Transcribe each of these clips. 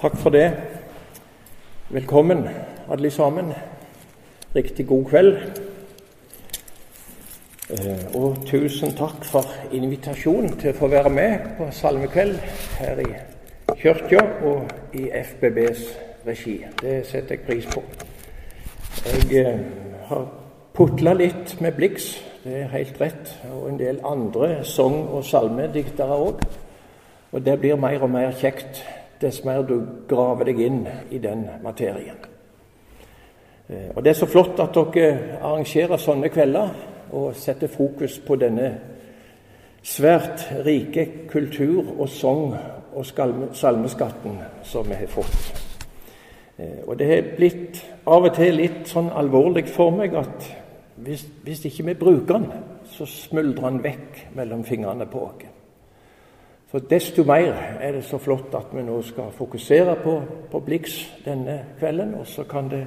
Takk for det. Velkommen, alle sammen. Riktig god kveld. Eh, og tusen takk for invitasjonen til å få være med på salmekveld her i kirka og i FBBs regi. Det setter jeg pris på. Jeg eh, har putla litt med Blix, det er helt rett, og en del andre sang- og salmediktere òg. Og det blir mer og mer kjekt dess mer du graver deg inn i den materien. Eh, og Det er så flott at dere arrangerer sånne kvelder og setter fokus på denne svært rike kultur- og sang- og salmeskatten som vi har fått. Eh, og det har blitt av og til litt sånn alvorlig for meg at hvis, hvis ikke vi bruker den, så smuldrer den vekk mellom fingrene på oss. Så desto mer er det så flott at vi nå skal fokusere på, på Blix denne kvelden. Og så kan det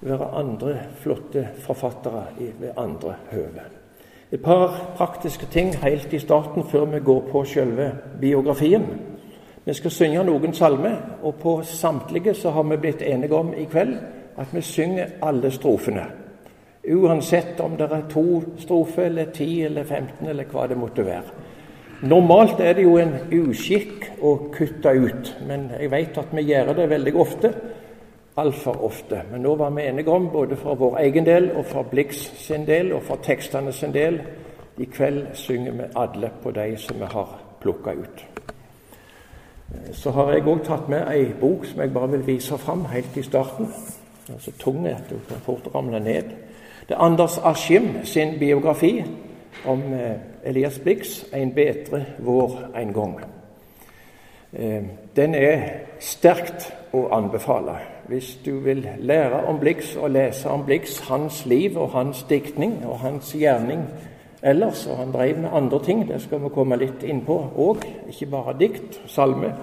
være andre flotte forfattere ved andre høve. Et par praktiske ting helt i starten før vi går på selve biografien. Vi skal synge noen salmer, og på samtlige så har vi blitt enige om i kveld at vi synger alle strofene. Uansett om det er to strofer eller ti eller 15 eller hva det måtte være. Normalt er det jo en uskikk å kutte ut, men jeg vet at vi gjør det veldig ofte. Altfor ofte. Men nå var vi enige om, både for vår egen del og for Blix sin del og for tekstene sin del, i kveld synger vi alle på de som vi har plukka ut. Så har jeg òg tatt med ei bok som jeg bare vil vise fram helt i starten. Den er så tung at du kan fort ramle ned. Det er Anders Askim sin biografi om eh, Elias Blix 'En bedre vår en gang'. Eh, den er sterkt å anbefale. Hvis du vil lære om Blix og lese om Blix, hans liv og hans diktning og hans gjerning ellers, og han drev med andre ting, det skal vi komme litt inn på òg, ikke bare dikt, salme.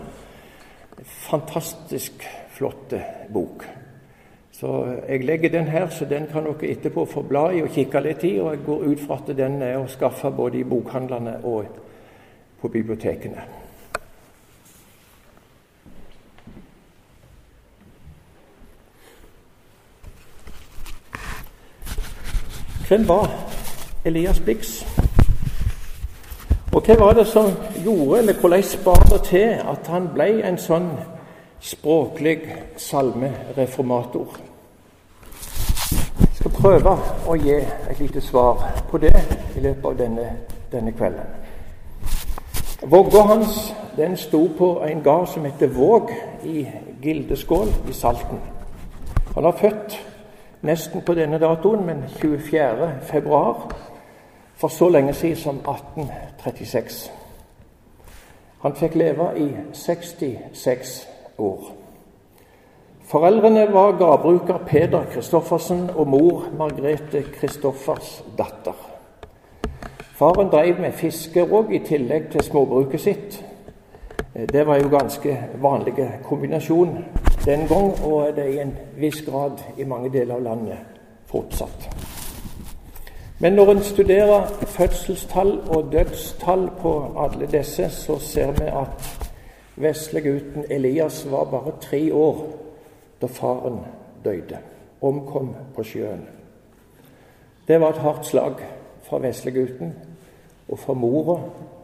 Fantastisk flotte bok. Så jeg legger den her, så den kan dere etterpå få bla i og kikke litt i. Og jeg går ut fra at den er å skaffe både i bokhandlene og på bibliotekene. Hvem var Elias Blix? Og hva var det som gjorde, eller hvordan bar det til at han ble en sånn språklig salmereformator? Jeg skal prøve å gi et lite svar på det i løpet av denne, denne kvelden. Vogga hans den sto på en gard som heter Våg i Gildeskål i Salten. Han var født nesten på denne datoen, men 24. februar for så lenge siden som 1836. Han fikk leve i 66 år. Foreldrene var gardbruker Peder Kristoffersen og mor Margrethe Kristoffers datter. Faren drev med fiske òg, i tillegg til småbruket sitt. Det var jo ganske vanlig kombinasjon den gang, og det er i en viss grad i mange deler av landet fortsatt. Men når en studerer fødselstall og dødstall på alle disse, så ser vi at veslegutten Elias var bare tre år da faren døde, omkom på sjøen. Det var et hardt slag for veslegutten og for mora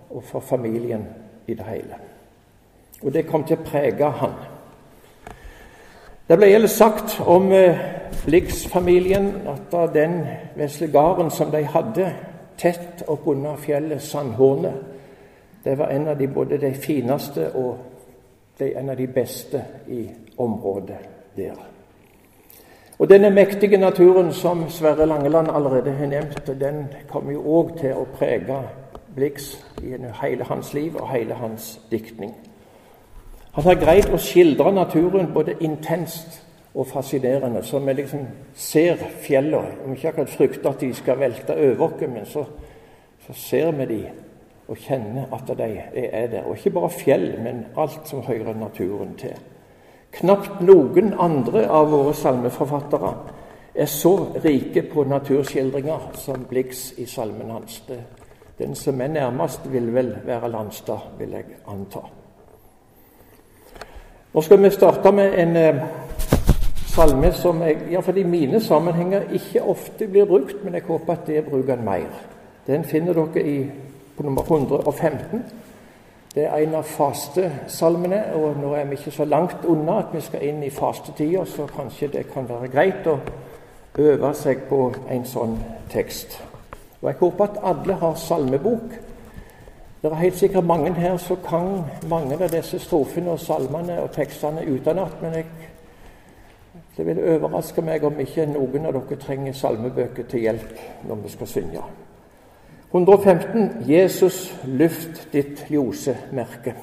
og for familien i det hele. Og det kom til å prege han. Det ble ellers sagt om eh, Blix-familien at den vesle gården som de hadde tett oppunder fjellet Sandhornet, det var en av de, både de fineste og de, en av de beste i området der. Og denne mektige naturen som Sverre Langeland allerede har nevnt, den kommer jo òg til å prege Blix i hele hans liv og hele hans diktning. Han har greid å skildre naturen både intenst og fascinerende, så vi liksom ser fjellene. Vi ikke akkurat frykter at de skal velte over oss, men så, så, ser vi de og kjenner at de er der. Og ikke bare fjell, men alt som hører naturen til. Knapt noen andre av våre salmeforfattere er så rike på naturskildringer som Blix i salmen hans. Den som er nærmest, vil vel være Landstad, vil jeg anta. Nå skal vi starte med en eh, salme som jeg, iallfall i mine sammenhenger ikke ofte blir brukt, men jeg håper at det bruker en mer. Den finner dere i, på nummer 115. Det er en av fastesalmene, og nå er vi ikke så langt unna at vi skal inn i fastetida, så kanskje det kan være greit å øve seg på en sånn tekst. Og Jeg håper at alle har salmebok. Det er helt sikkert mange her som kan mange av disse strofene og salmene og tekstene utenat, men jeg, det vil overraske meg om ikke noen av dere trenger salmebøker til hjelp når vi skal synge. 115. Jesus, luft ditt ljosemerke.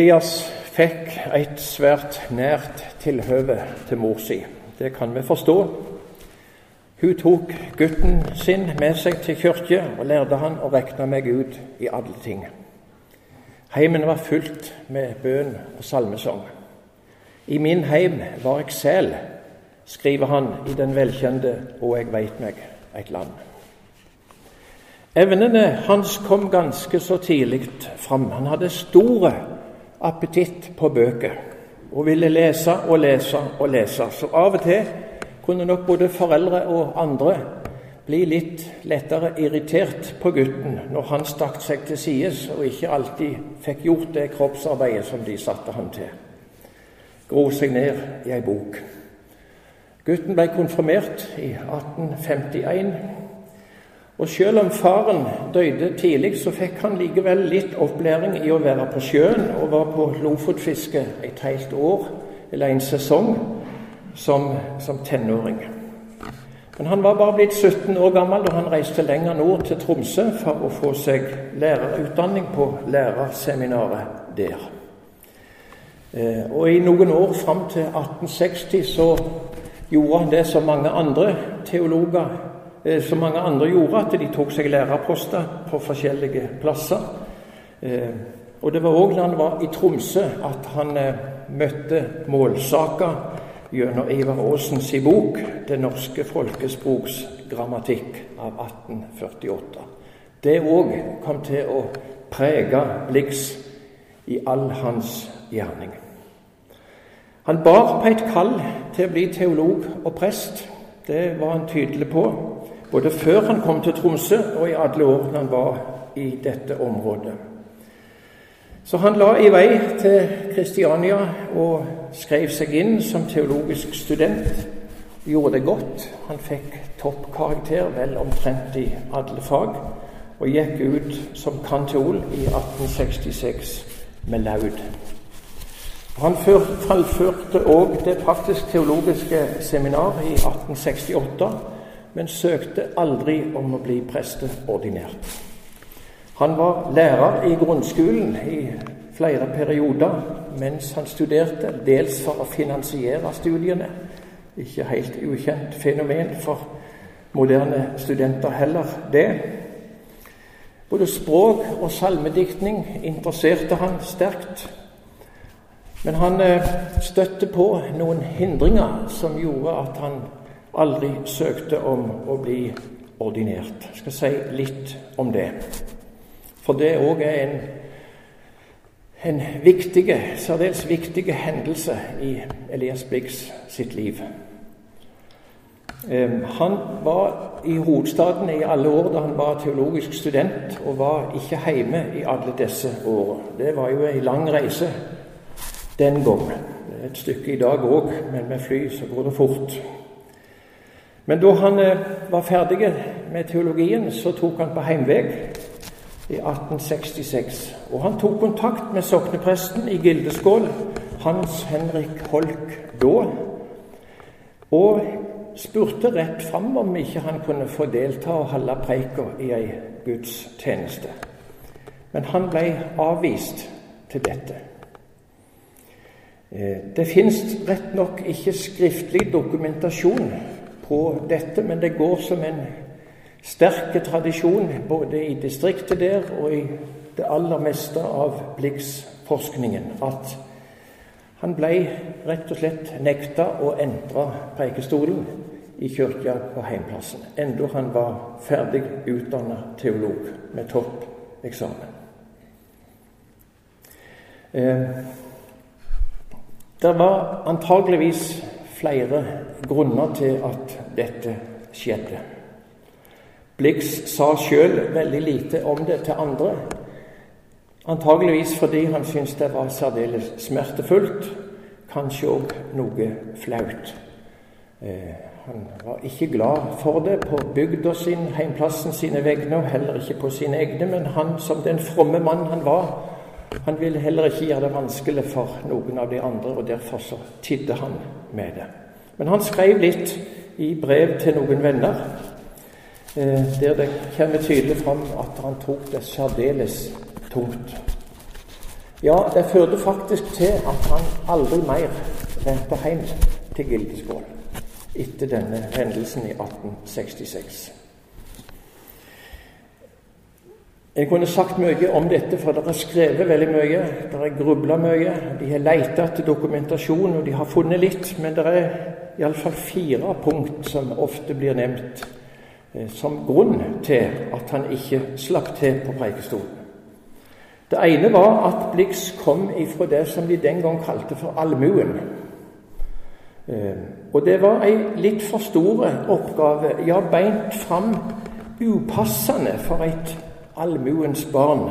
Elias fikk et svært nært tilhøve til mor si. Det kan vi forstå. Hun tok gutten sin med seg til kirke og lærte han å regne med Gud i alle ting. Heimen var fylt med bønn og salmesang. I min heim var jeg sel, skriver han i den velkjente Og jeg veit meg et land. Evnene hans kom ganske så tidlig fram. Han hadde store appetitt på bøker og ville lese og lese og lese. Så av og til kunne nok både foreldre og andre bli litt lettere irritert på gutten når han stakk seg til sides og ikke alltid fikk gjort det kroppsarbeidet som de satte han til. Gro seg ned i ei bok. Gutten ble konfirmert i 1851. Og selv om faren døde tidlig, så fikk han likevel litt opplæring i å være på sjøen, og var på lofotfiske et helt år, eller en sesong, som, som tenåring. Men han var bare blitt 17 år gammel da han reiste lenger nord til Tromsø for å få seg lærerutdanning på lærerseminaret der. Eh, og i noen år fram til 1860 så gjorde han det som mange andre teologer som mange andre gjorde, at de tok seg lærerposter på forskjellige plasser. Eh, og det var òg da han var i Tromsø at han eh, møtte målsaka gjennom Ivar Aasens bok 'Det norske folkespråks grammatikk' av 1848. Det òg kom til å prege Blix i all hans gjerning. Han bar på et kall til å bli teolog og prest. Det var han tydelig på både før han kom til Tromsø, og i alle årene han var i dette området. Så han la i vei til Kristiania og skrev seg inn som teologisk student. Gjorde det godt. Han fikk toppkarakter, vel omtrent i alle fag, og gikk ut som kanteol i 1866 med laud. Han fullførte òg det praktisk-teologiske seminar i 1868 men søkte aldri om å bli presteordinert. Han var lærer i grunnskolen i flere perioder mens han studerte, dels for å finansiere studiene. Ikke helt ukjent fenomen for moderne studenter heller, det. Både språk og salmediktning interesserte han sterkt. Men han eh, støtte på noen hindringer som gjorde at han aldri søkte om å bli ordinert. Jeg skal si litt om det. For det òg er en, en viktig, særdeles viktig hendelse i Elias Blix sitt liv. Han var i hovedstaden i alle år da han var teologisk student, og var ikke hjemme i alle disse årene. Det var jo ei lang reise den gangen. Et stykke i dag òg, men med fly så går det fort. Men da han eh, var ferdig med teologien, så tok han på heimvei i 1866. Og han tok kontakt med soknepresten i Gildeskål, Hans Henrik Holk da, og spurte rett fram om ikke han kunne få delta og holde preika i ei gudstjeneste. Men han ble avvist til dette. Eh, det fins rett nok ikke skriftlig dokumentasjon på dette, men det går som en sterk tradisjon både i distriktet der og i det aller meste av Blix-forskningen at han ble rett og slett nekta å entre preikestolen i kirka på heimplassen, enda han var ferdig utdanna teolog med toppeksamen. Eh, det var antageligvis flere grunner til at dette skjedde. Blix sa sjøl veldig lite om det til andre. Antageligvis fordi han syntes det var særdeles smertefullt, kanskje òg noe flaut. Eh, han var ikke glad for det på bygda sin, heimplassen sine vegne, og heller ikke på sine egne, men han som den fromme mann han var, han ville heller ikke gjøre det vanskelig for noen av de andre, og derfor så tidde han med det. Men han skrev litt i brev til noen venner, eh, der det kommer tydelig fram at han tok det særdeles tungt. Ja, det førte faktisk til at han aldri mer vendte hjem til Gildeskål etter denne hendelsen i 1866. Jeg kunne sagt mye om dette, for det har skrevet veldig mye. Det har grubla mye. De har leita etter dokumentasjon, og de har funnet litt. Men det er iallfall fire punkt som ofte blir nevnt eh, som grunn til at han ikke slapp til på Preikestolen. Det ene var at Blix kom ifra det som de den gang kalte for allmuen. Eh, og det var ei litt for stor oppgave, ja, beint fram upassende for et allmuens barn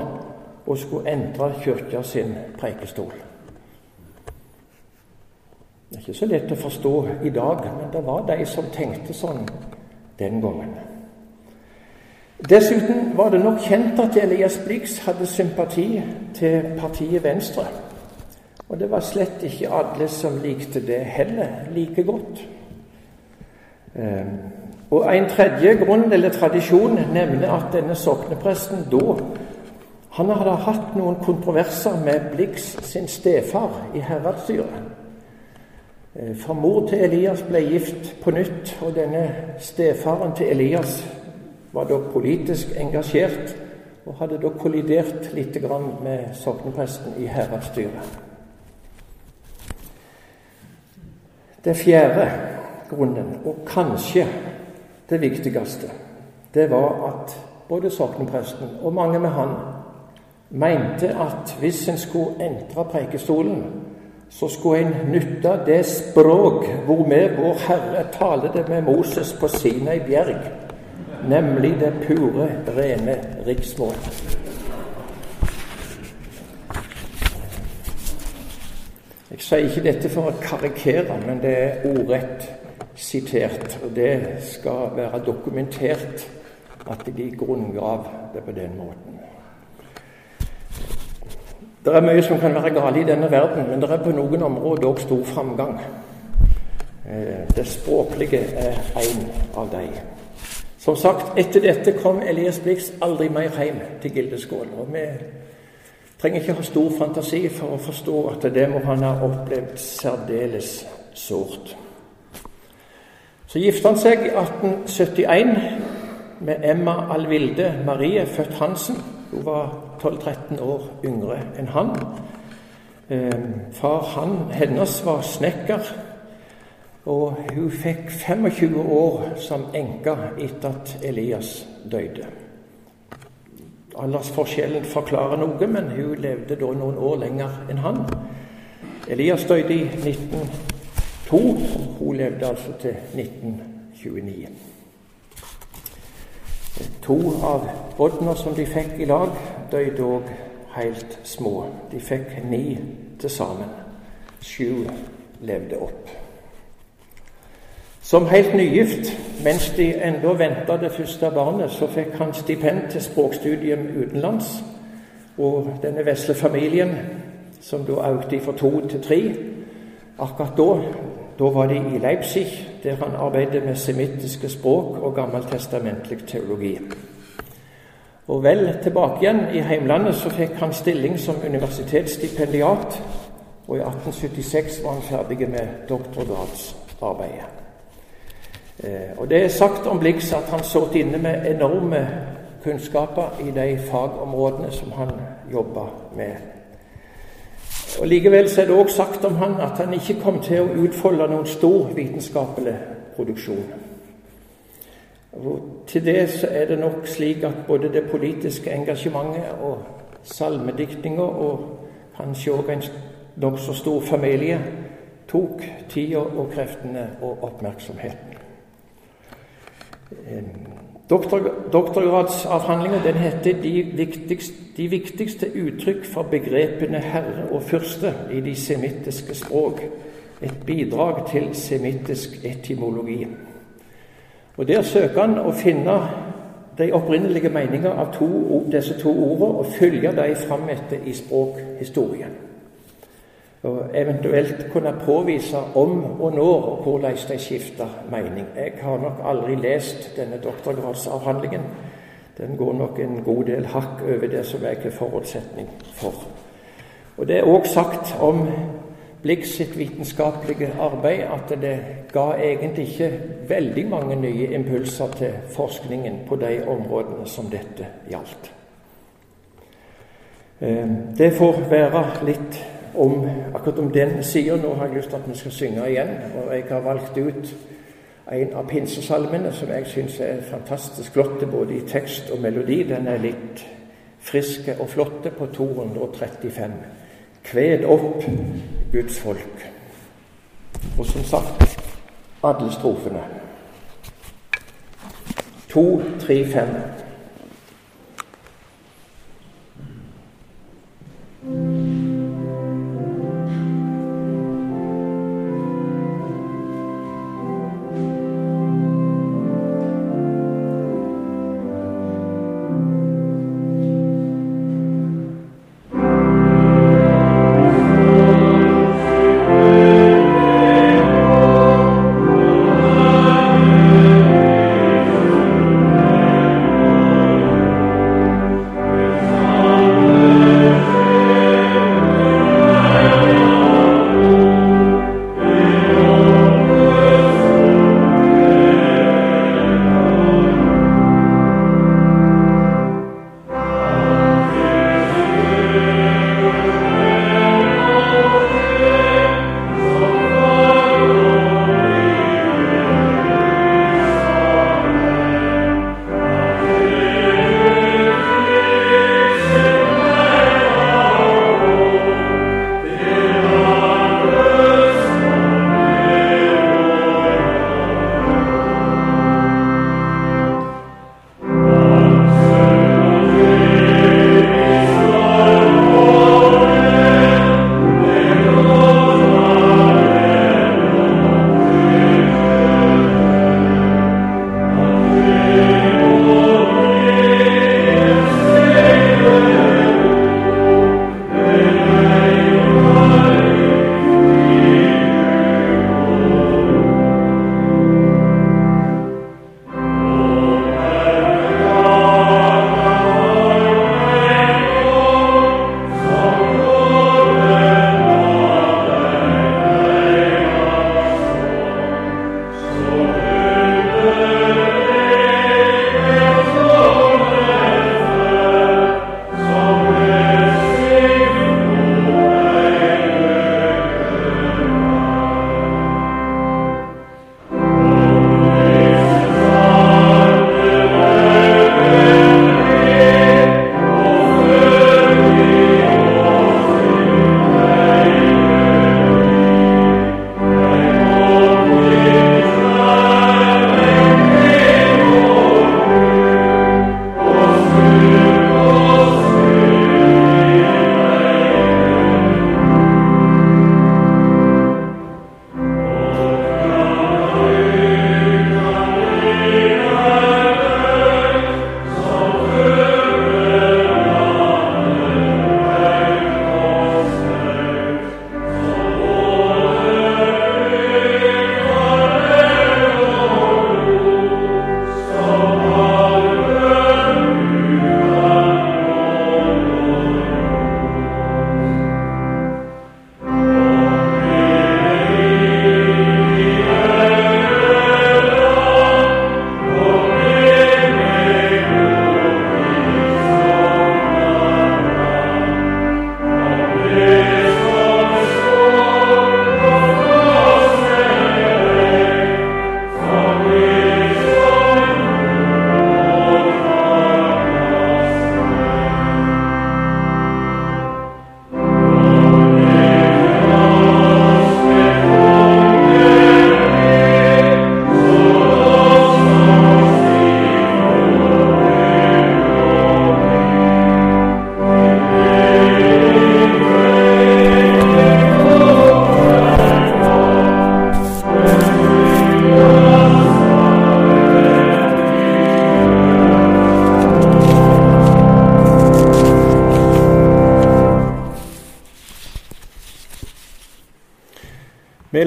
og skulle endre kirka sin preikestol. Det er ikke så lett å forstå i dag, men det var de som tenkte sånn den gangen. Dessuten var det nok kjent at Elias Blix hadde sympati til partiet Venstre. Og det var slett ikke alle som likte det heller like godt. Og En tredje grunn eller tradisjon nevner at denne soknepresten da han hadde hatt noen kontroverser med Blix sin stefar i heradsstyret. Eh, for mor til Elias ble gift på nytt, og denne stefaren til Elias var da politisk engasjert og hadde da kollidert litt med soknepresten i heradsstyret. Det fjerde grunnen, og kanskje det viktigste, det var at både soknepresten og mange med han mente at hvis en skulle entre preikestolen, så skulle en nytte det språk hvormed Vår Herre talte med Moses på Sinai bjerg, nemlig det pure, rene riksmål. Jeg sier ikke dette for å karikere, men det er ordrett sitert. Og det skal være dokumentert at de grunngav det på den måten. Det er mye som kan være galt i denne verden, men det er på noen områder òg stor framgang. Eh, det språklige er en av dem. Som sagt, etter dette kom Elias Blix aldri mer hjem til Gildeskål. Og vi trenger ikke ha stor fantasi for å forstå at det må han ha opplevd særdeles sårt. Så gifta han seg i 1871 med Emma Alvilde Marie, født Hansen. Hun var 12-13 år yngre enn han. Ehm, far han, hennes var snekker, og hun fikk 25 år som enke etter at Elias døde. Aldersforskjellen forklarer noe, men hun levde da noen år lenger enn han. Elias døde i 1912. 2. Hun levde altså til 1929. To av Bodner som de fikk i lag, døde òg helt små. De fikk ni til sammen. Sju levde opp. Som helt nygift, mens de enda venta det første barnet, så fikk han stipend til språkstudium utenlands. Og denne vesle familien, som da økte fra to til tre, Akkurat da da var de i Leipzig, der han arbeidet med semittiske språk og gammeltestamentlig teologi. Og vel tilbake igjen i heimlandet så fikk han stilling som universitetsstipendiat, og i 1876 var han ferdig med doktorgradsarbeidet. Eh, og Det er sagt om Blix at han satt inne med enorme kunnskaper i de fagområdene som han jobba med og Likevel er det òg sagt om han at han ikke kom til å utfolde noen stor vitenskapelig produksjon. Og til det så er det nok slik at både det politiske engasjementet og salmediktninga og kanskje òg en nokså stor familie tok tida og kreftene og oppmerksomheten. Doktor, doktorgradsavhandlingen den heter de viktigste, 'De viktigste uttrykk for begrepene herre og fyrste i de semittiske språk'. Et bidrag til semittisk etymologi. Og Der søker han å finne de opprinnelige meninger av to, disse to ordene og følge dem fram etter i språkhistorien og eventuelt kunne påvise om og når og hvordan de skifta mening. Jeg har nok aldri lest denne doktorgradsavhandlingen. Den går nok en god del hakk over det som jeg er forutsetning for. Og Det er òg sagt om Blix sitt vitenskapelige arbeid at det ga egentlig ikke veldig mange nye impulser til forskningen på de områdene som dette gjaldt. Eh, det får være litt om akkurat om den sida. Nå har jeg lyst til at vi skal synge igjen. Og jeg har valgt ut en av pinsesalmene som jeg syns er fantastisk flott både i tekst og melodi. Den er litt friske og flotte på 235. Kved opp Guds folk. Og som sagt alle strofene. To, tre, fem. Vi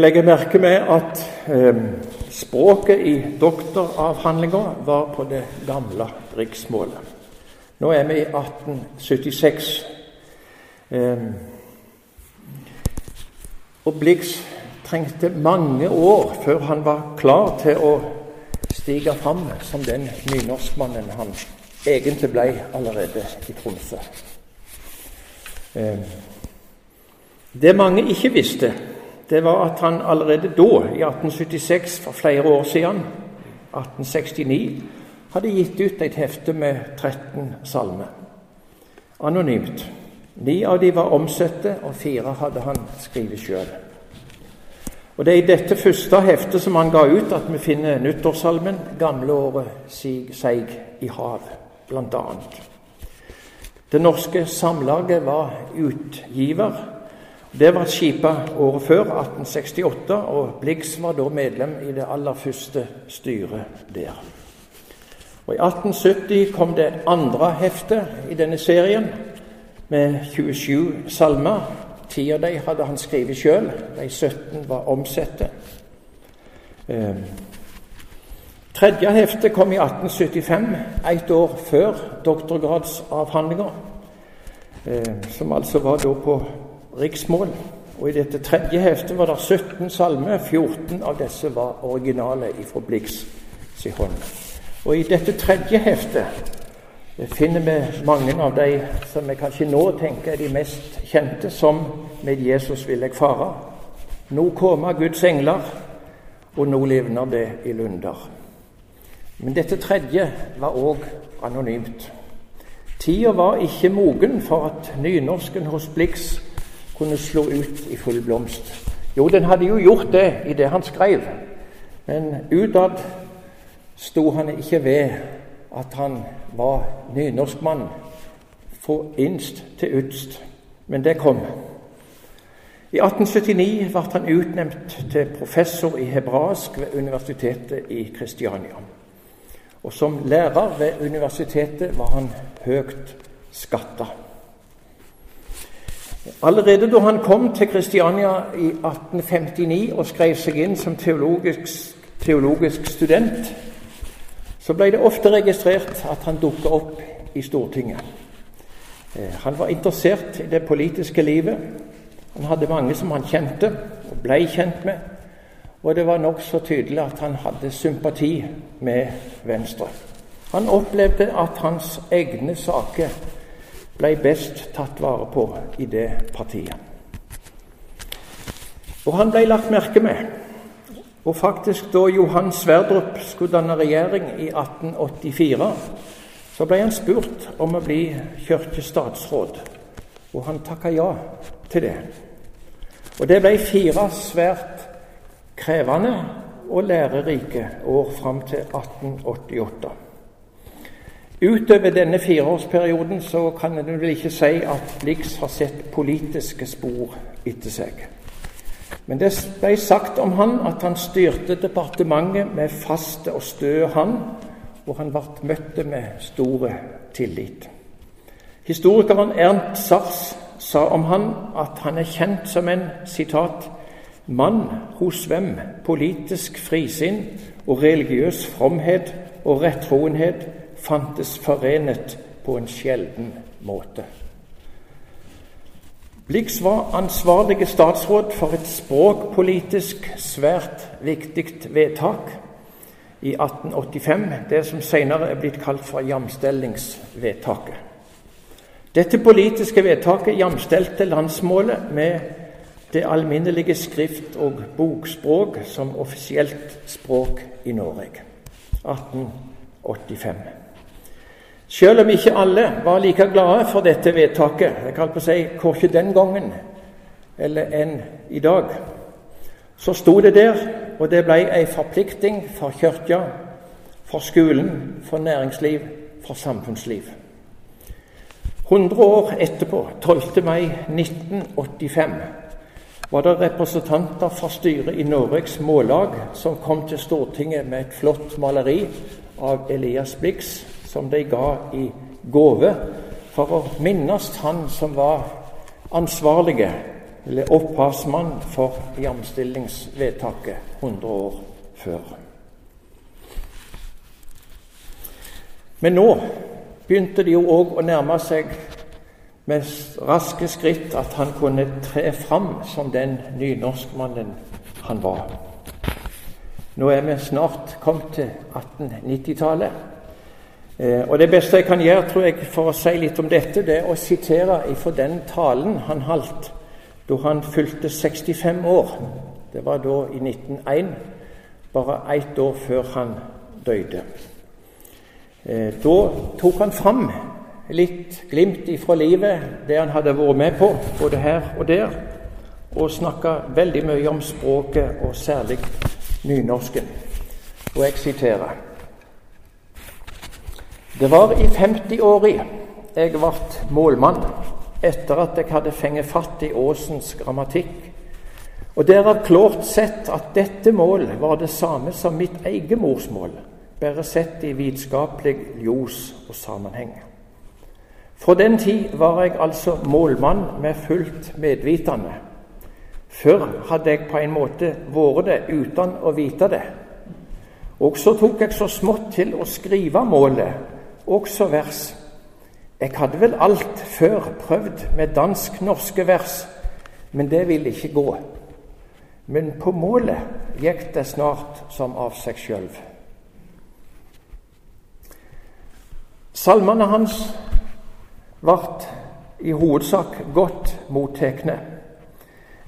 legger merke med at eh, språket i doktoravhandlinga var på det gamle riksmålet. Nå er vi i 1876. Eh, og Blix trengte mange år før han var klar til å stige fram som den nynorskmannen han egentlig ble allerede i Tromsø. Eh, det mange ikke visste, det var at han allerede da, i 1876, for flere år siden, 1869, hadde gitt ut et hefte med 13 salmer. Anonymt. Ni av de var omsette, og fire hadde han skrevet sjøl. Og Det er i dette første heftet som han ga ut, at vi finner nyttårssalmen 'Gamleåret sig seig i hav', bl.a. Det norske samlaget var utgiver det var skipa året før, 1868, og Blix var da medlem i det aller første styret der. Og I 1870 kom det andre heftet i denne serien, med 27 salmer. Ti av dem hadde han skrevet sjøl, de 17 var omsette. Eh, tredje heftet kom i 1875, ett år før doktorgradsavhandlinga, eh, som altså var da på riksmål. Og I dette tredje heftet var det 17 salmer. 14 av disse var originale fra Blix sin hånd. Og i dette tredje heftet finner vi mange av de som vi kanskje nå tenker er de mest kjente, som 'Med Jesus vil jeg fare', 'Nå kommer Guds engler', og 'Nå livner det i lunder'. Men dette tredje var òg anonymt. Tida var ikke mogen for at nynorsken hos Blix kunne slå ut i full blomst. Jo, den hadde jo gjort det i det han skrev, men utad sto han ikke ved at han var nynorskmann fra innst til utst. Men det kom. I 1879 ble han utnevnt til professor i hebraisk ved Universitetet i Kristiania. Og som lærer ved universitetet var han høyt skatta. Allerede da han kom til Kristiania i 1859 og skrev seg inn som teologisk, teologisk student, så ble det ofte registrert at han dukka opp i Stortinget. Eh, han var interessert i det politiske livet. Han hadde mange som han kjente og ble kjent med. Og det var nokså tydelig at han hadde sympati med Venstre. Han opplevde at hans egne saker ble best tatt vare på i det partiet. Og han ble lagt merke med. Og faktisk da Johan Sverdrup skulle danne regjering i 1884, så ble han spurt om å bli kirkestatsråd, og han takka ja til det. Og det ble fire svært krevende og lærerike år fram til 1888. Utover denne fireårsperioden så kan en vel ikke si at Blix har sett politiske spor etter seg. Men det ble sagt om han at han styrte departementet med faste og stø hand, og han ble møtt med store tillit. Historikeren Ernst Sars sa om han at han er kjent som en sitat, mann hos hvem politisk frisinn og religiøs fromhet og rettroenhet fantes forenet på en sjelden måte. Blix var ansvarlig statsråd for et språkpolitisk svært viktig vedtak i 1885, det som senere er blitt kalt for jamstellingsvedtaket. Dette politiske vedtaket jamstelte landsmålet med det alminnelige skrift- og bokspråk som offisielt språk i Norge. 1885. Selv om ikke alle var like glade for dette vedtaket, jeg kan på si korkje den gangen eller enn i dag, så sto det der, og det ble ei forplikting for kirka, for skolen, for næringsliv, for samfunnsliv. 100 år etterpå, 12. mai 1985, var det representanter fra styret i Norges Mållag som kom til Stortinget med et flott maleri av Elias Blix som de ga i gave for å minnes han som var ansvarlige eller opphavsmann for jamstillingsvedtaket 100 år før. Men nå begynte de jo òg å nærme seg med raske skritt at han kunne tre fram som den nynorskmannen han var. Nå er vi snart kommet til 1890-tallet. Eh, og Det beste jeg kan gjøre tror jeg, for å si litt om dette, det er å sitere fra den talen han holdt da han fylte 65 år. Det var da i 1901, bare ett år før han døde. Eh, da tok han fram litt glimt ifra livet, det han hadde vært med på, både her og der, og snakka veldig mye om språket, og særlig nynorsken. Og jeg siterer Det var i 50-åra jeg ble målmann etter at jeg hadde fengt fatt i Åsens grammatikk, og derav klart sett at dette mål var det samme som mitt eget morsmål, bare sett i vitenskapelig ljos og sammenheng. Fra den tid var jeg altså målmann med fullt medvitende. Før hadde jeg på en måte vært det uten å vite det. Og så tok jeg så smått til å skrive målet, også vers. Jeg hadde vel alt før prøvd med dansk-norske vers, men det ville ikke gå. Men på målet gikk det snart som av seg sjøl. Salmene hans ble i hovedsak godt mottatt.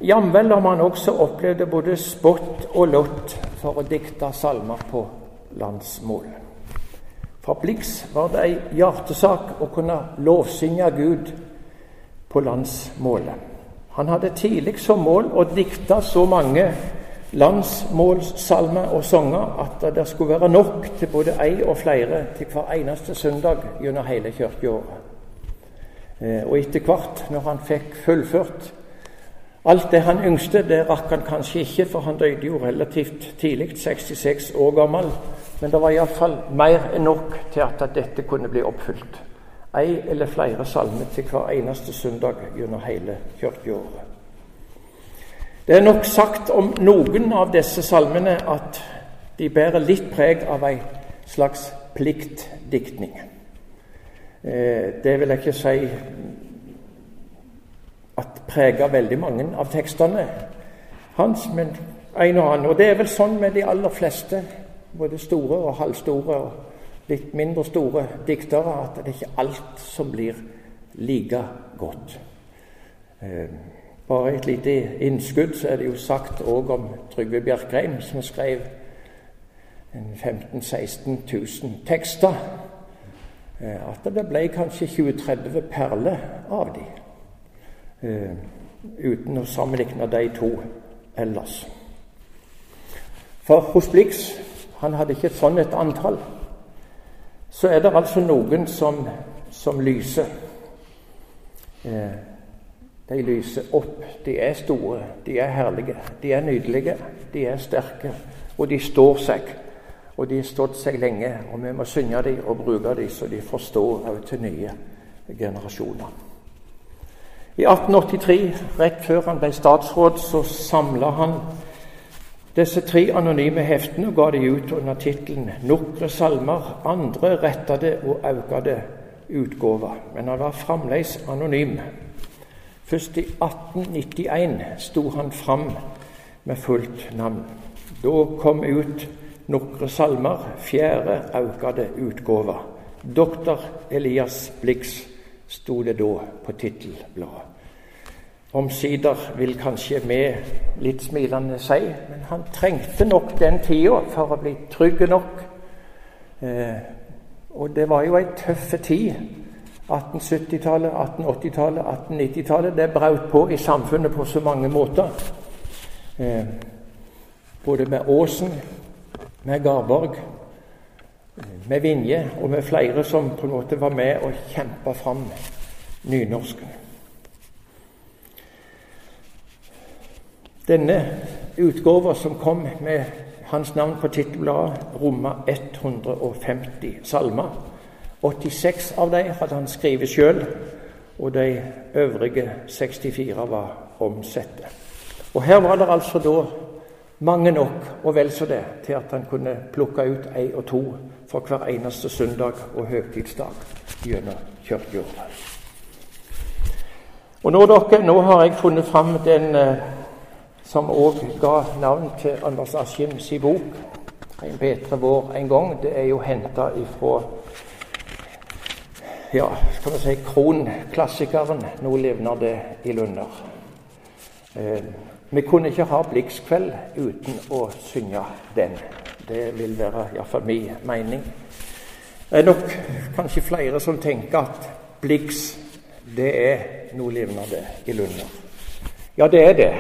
Jamvel om han også opplevde både spott og lott for å dikte salmer på landsmål. For Blix var det ei hjertesak å kunne lovsynge Gud på landsmålet. Han hadde tidlig som mål å dikte så mange landsmålssalmer og sanger at det skulle være nok til både ei og flere til hver eneste søndag gjennom hele kirkeåret. Eh, og etter hvert, når han fikk fullført alt det han yngste, det rakk han kanskje ikke, for han døde jo relativt tidlig, 66 år gammel. Men det var iallfall mer enn nok til at dette kunne bli oppfylt. Ei eller flere salmer til hver eneste søndag gjennom hele kirkeåret. Det er nok sagt om noen av disse salmene at de bærer litt preg av ei slags pliktdiktning. Eh, det vil jeg ikke si preger veldig mange av tekstene hans, men en og annen. Og det er vel sånn med de aller fleste, både store og halvstore og litt mindre store diktere, at det er ikke alt som blir like godt. Eh, bare et lite innskudd, så er det jo sagt òg om Trygve Bjerkreim, som skrev 15 000-16 000 tekster. Eh, at det ble kanskje 20-30 perler av de, eh, uten å sammenligne de to ellers. For hos Blix han hadde ikke et sånt et antall. Så er det altså noen som, som lyser. Eh, de lyser opp. De er store, de er herlige, de er nydelige, de er sterke, og de står seg. Og de har stått seg lenge, og vi må synge dem og bruke dem så de forstår òg til nye generasjoner. I 1883, rett før han ble statsråd, så samla han disse tre anonyme heftene og ga de ut under tittelen 'Nokre salmer, andre rettede og aukade utgåver'. Men han var fremdeles anonym. Først i 1891 sto han fram med fullt navn. Da kom ut Nokre salmer, fjerde aukade utgåva. Doktor Elias Blix sto det da på tittelbladet. Omsider vil kanskje vi litt smilende si, men han trengte nok den tida for å bli trygg nok. Eh, og det var jo ei tøff tid. 1870-tallet, 1880-tallet, 1890-tallet. Det braut på i samfunnet på så mange måter. Eh, både med Åsen, med Garborg, med Vinje og med flere som på en måte var med og kjempa fram nynorsken. Denne utgåva som kom med hans navn på tittelbladet, romma 150 salmer. 86 av dem hadde han skrevet sjøl, og de øvrige 64 var omsette. Og her var det altså da mange nok, og vel så det, til at han kunne plukke ut ei og to for hver eneste søndag og høytidsdag gjennom kirka. Og nå, dere, nå har jeg funnet fram den eh, som òg ga navn til Anders Askims bok 'En bedre vår en gang'. Det er jo henta ifra ja, skal vi si kronklassikeren 'Nå livner det i lunder'. Eh, vi kunne ikke ha Blikskveld uten å synge den. Det vil være iallfall min mening. Det er nok kanskje flere som tenker at Blix, det er noe livner det i lunder'. Ja, det er det.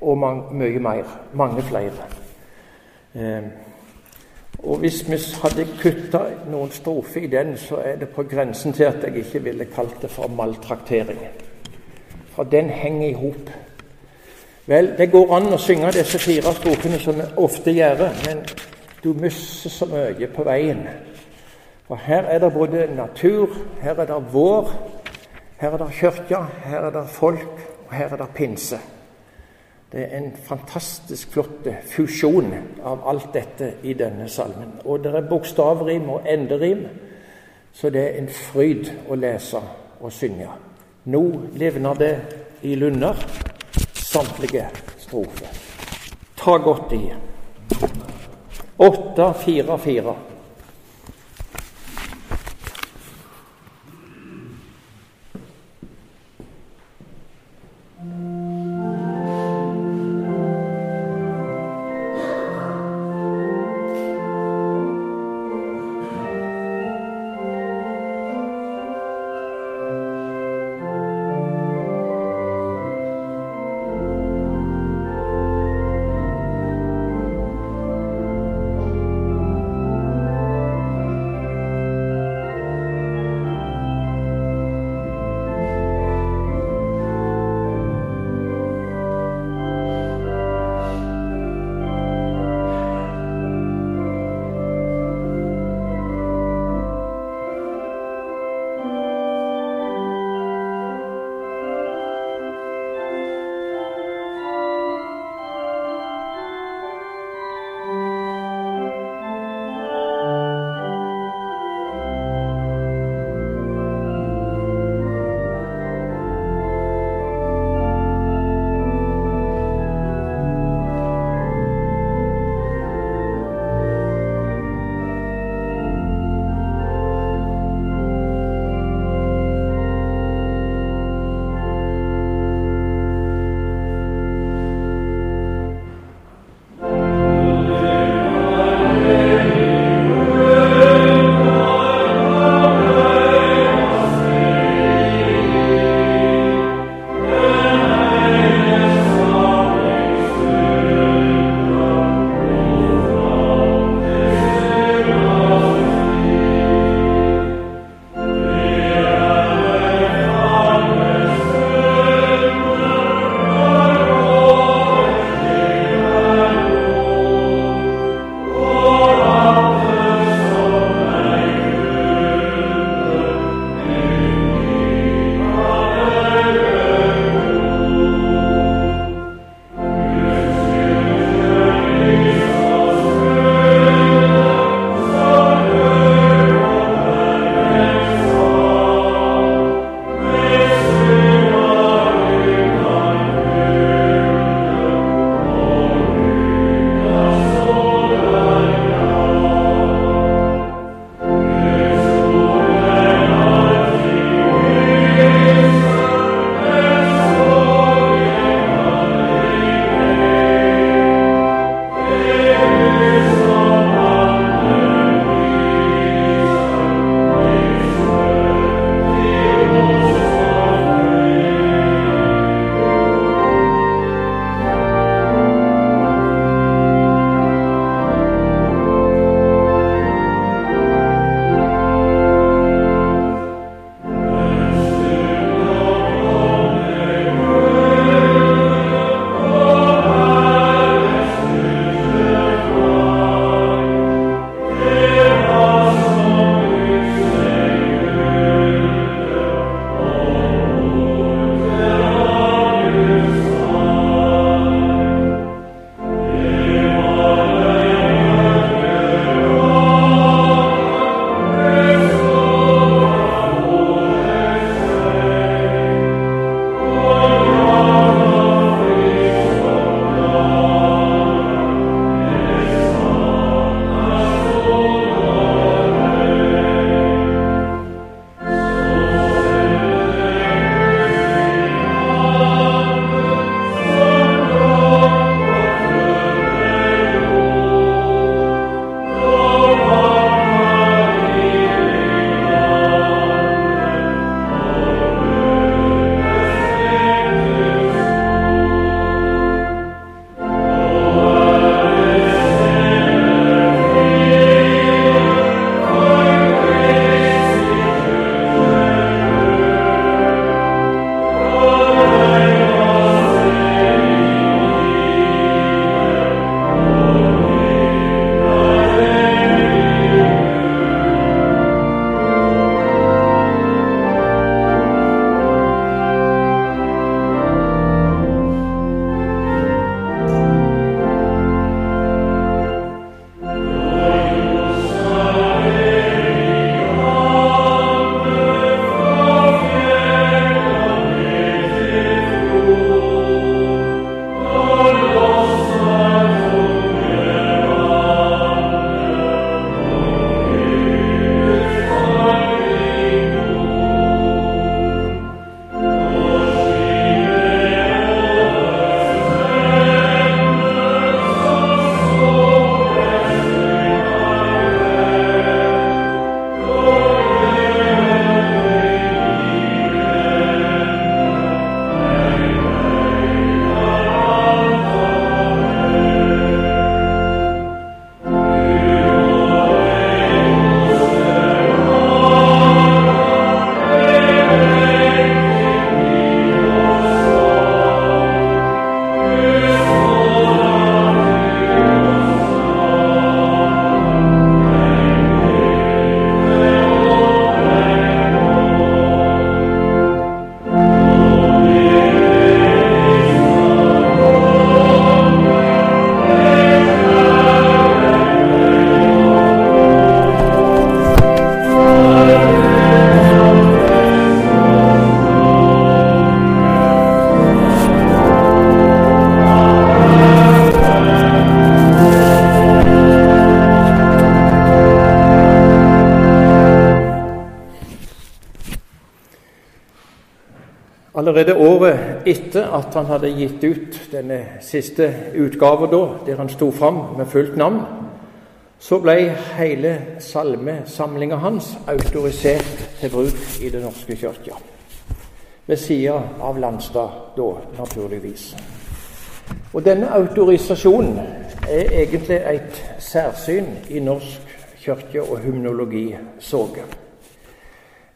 Og mye mer. Mange flere. Eh, og hvis vi hadde kutta noen strofer i den, så er det på grensen til at jeg ikke ville kalt det for maltraktering. For den henger i hop. Vel, det går an å synge disse fire strofene som vi ofte gjør, men du mister så mye på veien. For her er det både natur, her er det vår, her er det kirke, her er det folk, og her er det pinse. Det er en fantastisk flott fusjon av alt dette i denne salmen. Og det er bokstavrim og enderim, så det er en fryd å lese og synge. Nå livner det i lunder, samtlige strofer. Ta godt i. Åtte, fire, fire. Allerede året etter at han hadde gitt ut denne siste utgaven, da, der han sto fram med fullt navn, så ble hele salmesamlinga hans autorisert til bruk i Den norske kirka. Ved sida av Landstad, da, naturligvis. Og Denne autorisasjonen er egentlig et særsyn i norsk kirke- og hymnologisorg.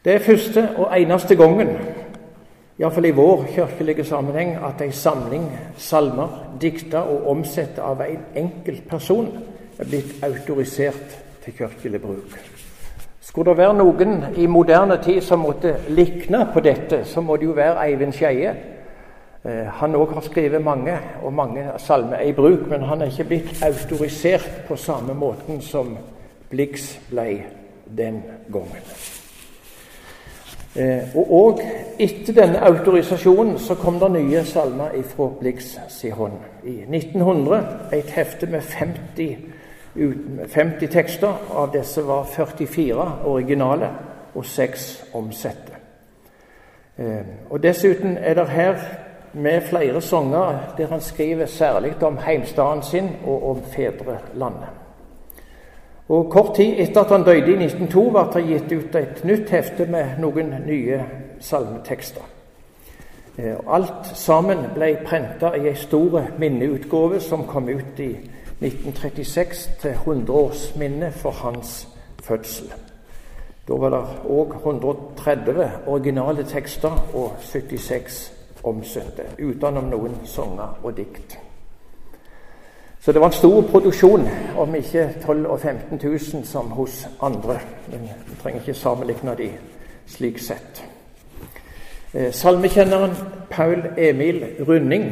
Det er første og eneste gangen iallfall i vår kirkelige sammenheng, at ei samling salmer, dikta og omsatt av en enkelt person, er blitt autorisert til kirkelig bruk. Skulle det være noen i moderne tid som måtte likne på dette, så må det jo være Eivind Skeie. Eh, han òg har skrevet mange og mange salmer i bruk, men han er ikke blitt autorisert på samme måten som Blix ble den gangen. Eh, og òg etter denne autorisasjonen så kom det nye salmer fra Blix si hånd. I 1900 et hefte med 50, 50 tekster. Av disse var 44 originale og 6 omsette. Eh, og Dessuten er det her med flere sanger der han skriver særlig om heimstaden sin og om fedrelandet. Og Kort tid etter at han døde i 1902, ble det gitt ut et nytt hefte med noen nye salmetekster. Eh, alt sammen ble prenta i ei stor minneutgave som kom ut i 1936 til 100-årsminne for hans fødsel. Da var det òg 130 originale tekster og 76 omsøtte, utenom noen sanger og dikt. Så det var en stor produksjon, om ikke 12 og 15 000 som hos andre. Men vi trenger ikke sammenligne de slik sett. Eh, salmekjenneren Paul Emil Runding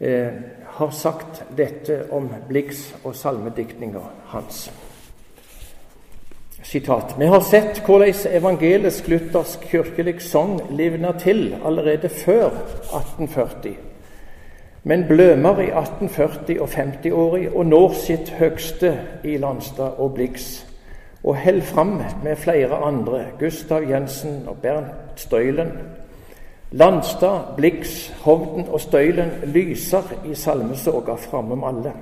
eh, har sagt dette om Blix og salmediktninga hans. Sitat. Vi har sett hvordan evangelisk luthersk kirkelig sang livna til allerede før 1840 men blømer i 1840- og 50-åra og når sitt høgste i Landstad og Blix, og held fram med flere andre, Gustav Jensen og Bernt Støylen. Landstad, Blix, Hovden og Støylen lyser i salmesoga framom alle.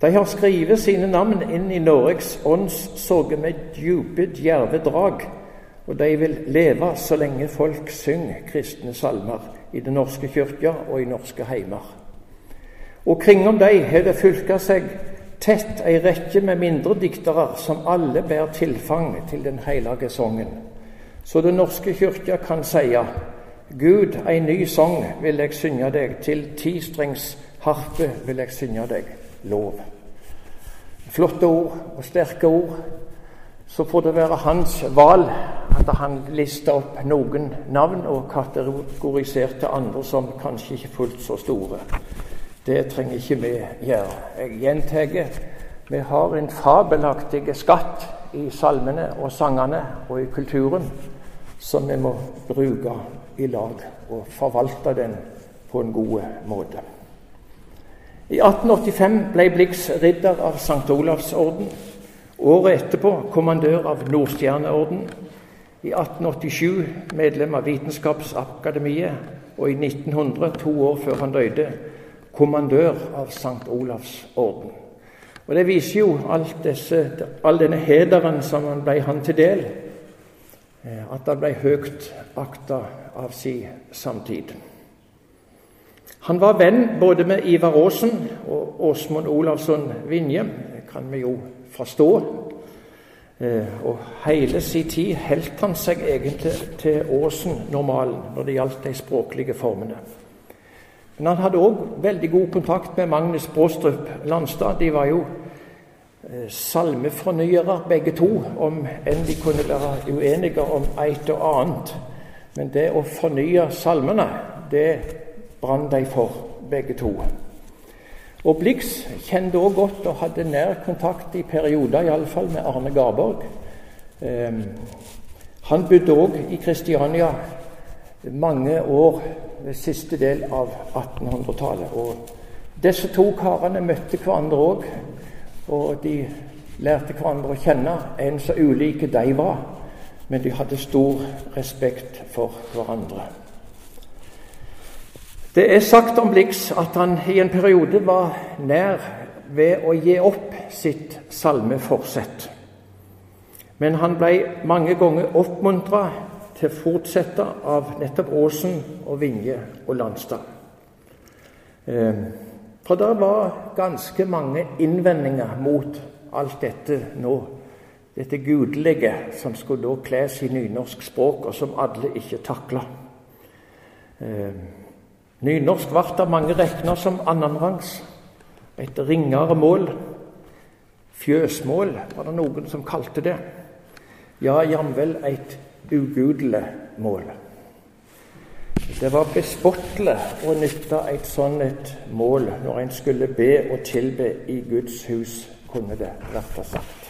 De har skrevet sine navn inn i Norges åndssoge med djupe, djerve drag, og de vil leve så lenge folk synger kristne salmer i Den norske kyrkja og i norske heimer. Og kringom dei har det fylka seg tett ei rekke med mindre diktere som alle bærer tilfang til den hellige sangen. Så Den norske kyrkja kan seie Gud, ei ny sang vil eg synge deg, til tistrengs harpe vil eg synge deg lov. Flotte ord og sterke ord. Så får det være hans valg at han lister opp noen navn og kategoriserte andre som kanskje ikke fullt så store. Det trenger ikke vi gjøre. Jeg gjentar vi har en fabelaktig skatt i salmene og sangene og i kulturen som vi må bruke i lag og forvalte den på en god måte. I 1885 ble Blix ridder av St. Olavs orden. Året etterpå kommandør av Nordstjerneorden. I 1887 medlem av Vitenskapsakademiet, og i 1900, to år før han døde, kommandør av St. Olavs orden. Og Det viser jo disse, all denne hederen som han ble han til del, eh, at han ble høyt akta av sin samtid. Han var venn både med Ivar Aasen og Åsmund Olavsson Vinje, det kan vi jo forstå. Eh, og hele sin tid holdt han seg egentlig til Åsen-normalen når det gjaldt de språklige formene. Men han hadde òg veldig god kontakt med Magnus Bråstrup Landstad. De var jo eh, salmefornyere begge to, om enn de kunne være uenige om et og annet. Men det å fornye salmene, det brant de for, begge to. Og Blix kjente også godt og hadde nær kontakt i perioder iallfall med Arne Garborg. Eh, han bodde òg i Kristiania mange år ved siste del av 1800-tallet. Og Disse to karene møtte hverandre òg, og de lærte hverandre å kjenne, en så ulike de var. Men de hadde stor respekt for hverandre. Det er sagt om Blix at han i en periode var nær ved å gi opp sitt salmeforsett. Men han ble mange ganger oppmuntra til å fortsette av nettopp Åsen og Vinje og Landstad. Eh, for det var ganske mange innvendinger mot alt dette nå. Dette gudelige som skulle da kles i nynorsk språk, og som alle ikke takla. Nynorsk ble av mange regna som annenrangs. Et ringere mål. Fjøsmål var det noen som kalte det. Ja, jamvel et ugudelig mål. Det var bespottelig å nytte et sånt mål når en skulle be og tilbe i Guds hus, kunne det vært sagt.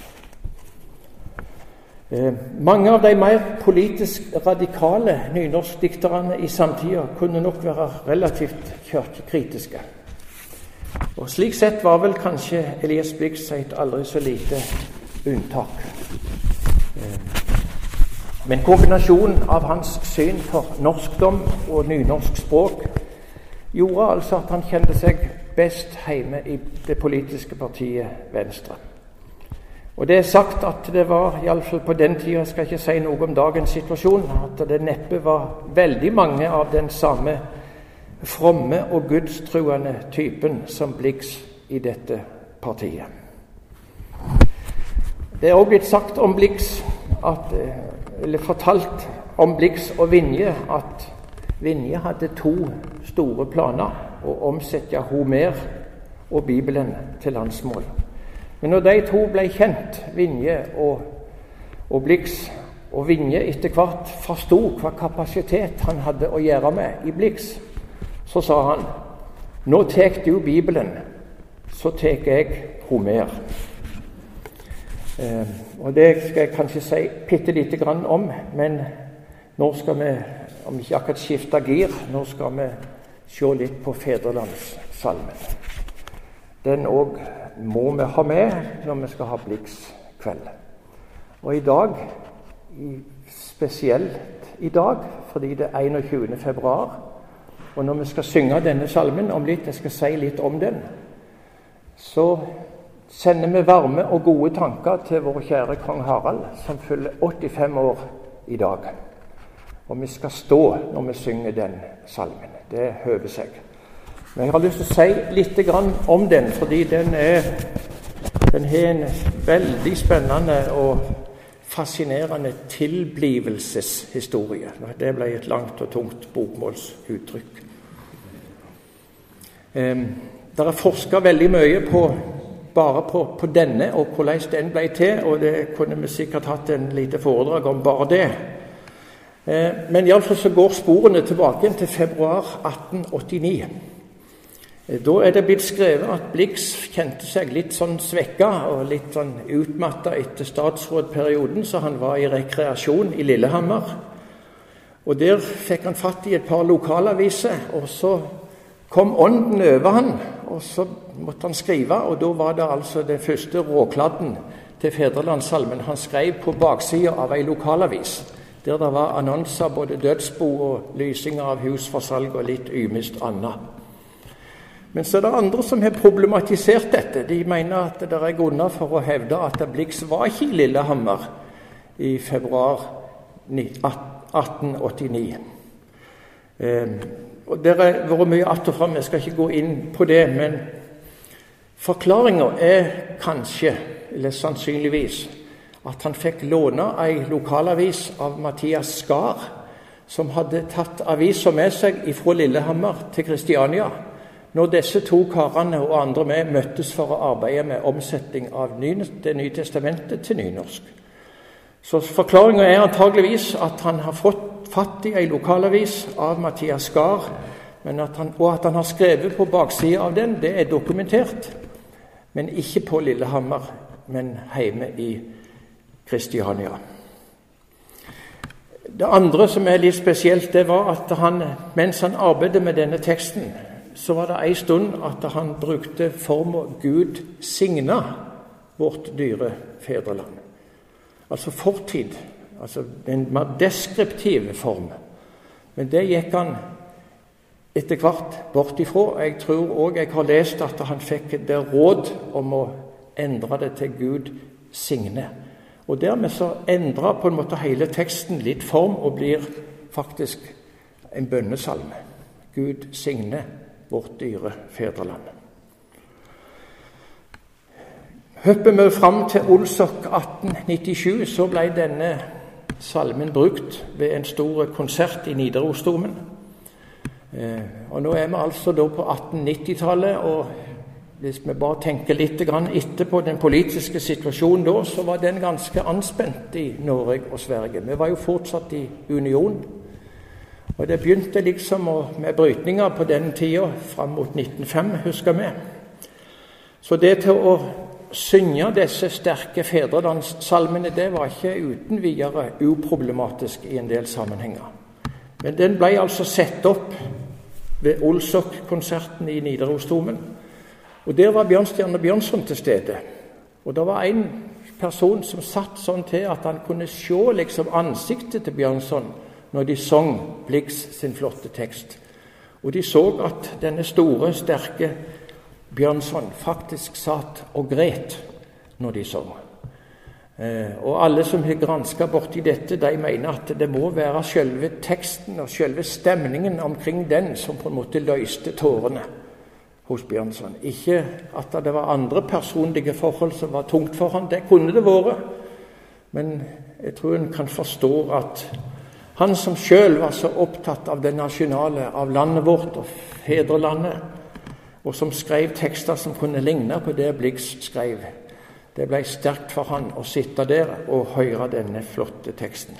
Eh, mange av de mer politisk radikale nynorskdikterne i samtida kunne nok være relativt kirkekritiske. Og Slik sett var vel kanskje Elias Blix et aldri så lite unntak. Eh, men kombinasjonen av hans syn for norskdom og nynorsk språk gjorde altså at han kjente seg best hjemme i det politiske partiet Venstre. Og Det er sagt at det var, iallfall på den tida, jeg skal ikke si noe om dagens situasjon, at det neppe var veldig mange av den samme fromme og gudstruende typen som Blix i dette partiet. Det er òg blitt sagt om Blix at eller fortalt om Blix og Vinje at Vinje hadde to store planer å omsette Homer og Bibelen til landsmål. Men når de to ble kjent, Vinje og, og Blix, og Vinje etter hvert forsto hva kapasitet han hadde å gjøre med i Blix, så sa han nå tar du Bibelen, så tar jeg Homer. Eh, og Det skal jeg kanskje si bitte lite grann om, men nå skal vi, om ikke akkurat skifte gir, nå skal vi se litt på fedrelandssalmen. Den òg må vi ha med når vi skal ha Blix-kveld. Og i dag, spesielt i dag, fordi det er 21. februar, og når vi skal synge denne salmen om litt, jeg skal si litt om den, så sender vi varme og gode tanker til vår kjære kong Harald, som fyller 85 år i dag. Og vi skal stå når vi synger den salmen. Det høver seg. Men jeg har lyst til å si litt om den, fordi den, er, den har en veldig spennende og fascinerende tilblivelseshistorie. Det ble et langt og tungt bokmålsuttrykk. Det er forska veldig mye på bare på, på, denne og hvordan den ble til, og det kunne vi sikkert hatt en lite foredrag om bare det. Eh, men iallfall så går sporene tilbake til februar 1889. Eh, da er det blitt skrevet at Blix kjente seg litt sånn svekka og litt sånn utmatta etter statsrådperioden, så han var i rekreasjon i Lillehammer. Og Der fikk han fatt i et par lokalaviser, og så kom ånden over han, og så måtte han skrive. Og da var det altså den første råkladden til Fedrelandssalmen han skrev på baksida av ei lokalavis, der det var annonser, både dødsbo og lysinger av hus for salg og litt ymist annet. Men så er det andre som har problematisert dette. De mener at det er grunner for å hevde at Blix var ikke i Lillehammer i februar 1889. Og Det har vært mye att og fram, jeg skal ikke gå inn på det. Men forklaringa er kanskje, eller sannsynligvis, at han fikk låne ei lokalavis av Mathias Skar, som hadde tatt avisa med seg fra Lillehammer til Kristiania når disse to karene og andre med møttes for å arbeide med omsetning av Det nye testamentet til nynorsk. Så forklaringa er antageligvis at han har fått fatt i ei lokalavis av Mathias Gahr, og at han har skrevet på baksida av den, det er dokumentert. Men ikke på Lillehammer, men hjemme i Kristiania. Det andre som er litt spesielt, det var at han, mens han arbeidet med denne teksten, så var det ei stund at han brukte forma 'Gud signa vårt dyre fedreland'. Altså fortid altså en mer deskriptiv form. Men det gikk han etter hvert bort ifra. Jeg tror òg jeg har lest at han fikk det råd om å endre det til Gud signe. Og dermed så endrer på en måte hele teksten litt form og blir faktisk en bønnesalme. Gud signe vårt dyre fedreland. Hopper vi fram til Olsok 1897, så ble denne salmen brukt ved en stor konsert i Nidarosdomen. Eh, og Nå er vi altså da på 1890-tallet, og hvis vi bare tenker litt etterpå den politiske situasjonen da, så var den ganske anspent i Norge og Sverige. Vi var jo fortsatt i union. Og det begynte liksom med brytninger på den tida, fram mot 1905, husker vi. Så det til å synge disse sterke fedrelandssalmene, det var ikke uten videre uproblematisk i en del sammenhenger. Men den ble altså satt opp ved Olsok-konserten i Nidarosdomen. Og Der var Bjørnstjerne Bjørnson til stede. Og det var en person som satt sånn til at han kunne se liksom ansiktet til Bjørnson når de sang Blix sin flotte tekst. Og de så at denne store, sterke Bjørnson faktisk satt og gret når de sang. Eh, og alle som har granska borti dette, de mener at det må være selve teksten og selve stemningen omkring den som på en måte løste tårene hos Bjørnson. Ikke at det var andre personlige forhold som var tungt for ham. Det kunne det vært. Men jeg tror en kan forstå at han som sjøl var så opptatt av det nasjonale, av landet vårt og fedrelandet, og som skrev tekster som kunne ligne på det Blix skrev, det ble sterkt for han å sitte der og høre denne flotte teksten.